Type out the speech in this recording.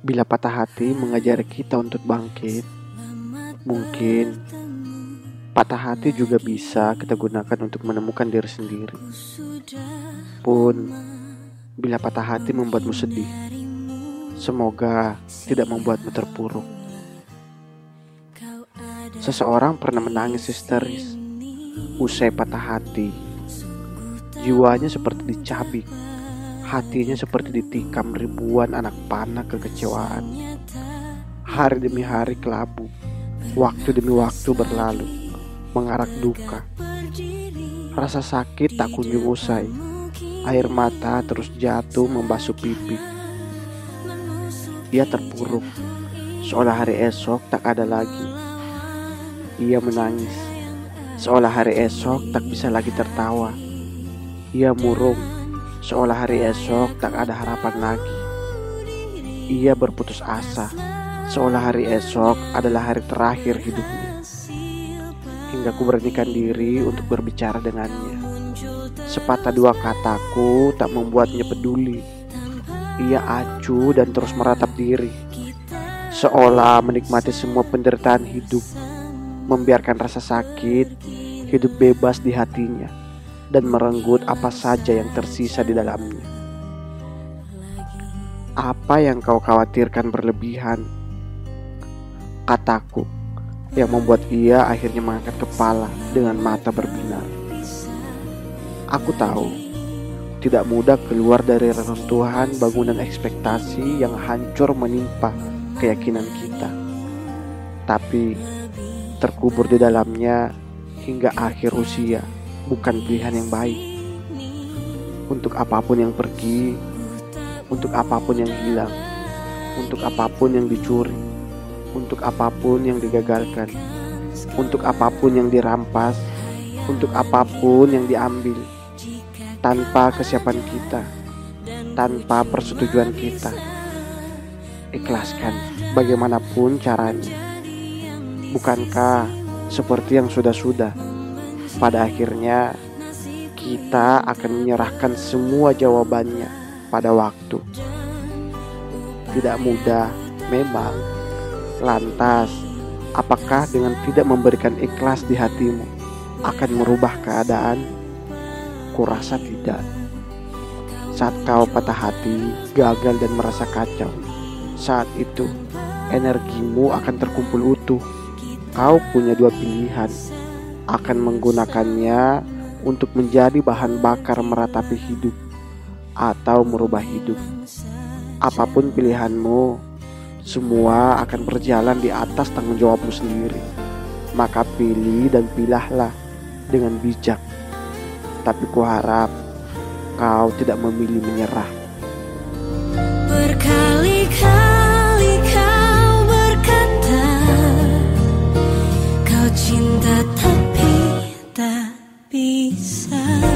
Bila patah hati mengajari kita untuk bangkit, mungkin patah hati juga bisa kita gunakan untuk menemukan diri sendiri. Pun, bila patah hati membuatmu sedih, semoga tidak membuatmu terpuruk. Seseorang pernah menangis histeris usai patah hati. Jiwanya seperti dicabik Hatinya seperti ditikam ribuan anak panah kekecewaan. Hari demi hari kelabu, waktu demi waktu berlalu, mengarak duka. Rasa sakit tak kunjung usai, air mata terus jatuh membasuh pipi. Ia terpuruk, seolah hari esok tak ada lagi. Ia menangis, seolah hari esok tak bisa lagi tertawa. Ia murung, Seolah hari esok tak ada harapan lagi. Ia berputus asa, seolah hari esok adalah hari terakhir hidupnya. Hingga ku beranikan diri untuk berbicara dengannya. Sepatah dua kataku tak membuatnya peduli. Ia acuh dan terus meratap diri. Seolah menikmati semua penderitaan hidup. Membiarkan rasa sakit hidup bebas di hatinya dan merenggut apa saja yang tersisa di dalamnya. Apa yang kau khawatirkan berlebihan? Kataku yang membuat ia akhirnya mengangkat kepala dengan mata berbinar. Aku tahu tidak mudah keluar dari reruntuhan bangunan ekspektasi yang hancur menimpa keyakinan kita. Tapi terkubur di dalamnya hingga akhir usia bukan pilihan yang baik. Untuk apa pun yang pergi, untuk apa pun yang hilang, untuk apa pun yang dicuri, untuk apa pun yang digagalkan, untuk apa pun yang dirampas, untuk apa pun yang diambil, tanpa kesiapan kita, tanpa persetujuan kita. Ikhlaskan bagaimanapun caranya. Bukankah seperti yang sudah-sudah? Pada akhirnya kita akan menyerahkan semua jawabannya pada waktu. Tidak mudah, memang. Lantas, apakah dengan tidak memberikan ikhlas di hatimu akan merubah keadaan? Kurasa tidak. Saat kau patah hati, gagal dan merasa kacau, saat itu energimu akan terkumpul utuh. Kau punya dua pilihan, akan menggunakannya untuk menjadi bahan bakar meratapi hidup atau merubah hidup. Apa pun pilihanmu, semua akan berjalan di atas tanggung jawabmu sendiri. Maka pilih dan pilahlah dengan bijak. Tapi kuharap kau tidak memilih menyerah. Be sad.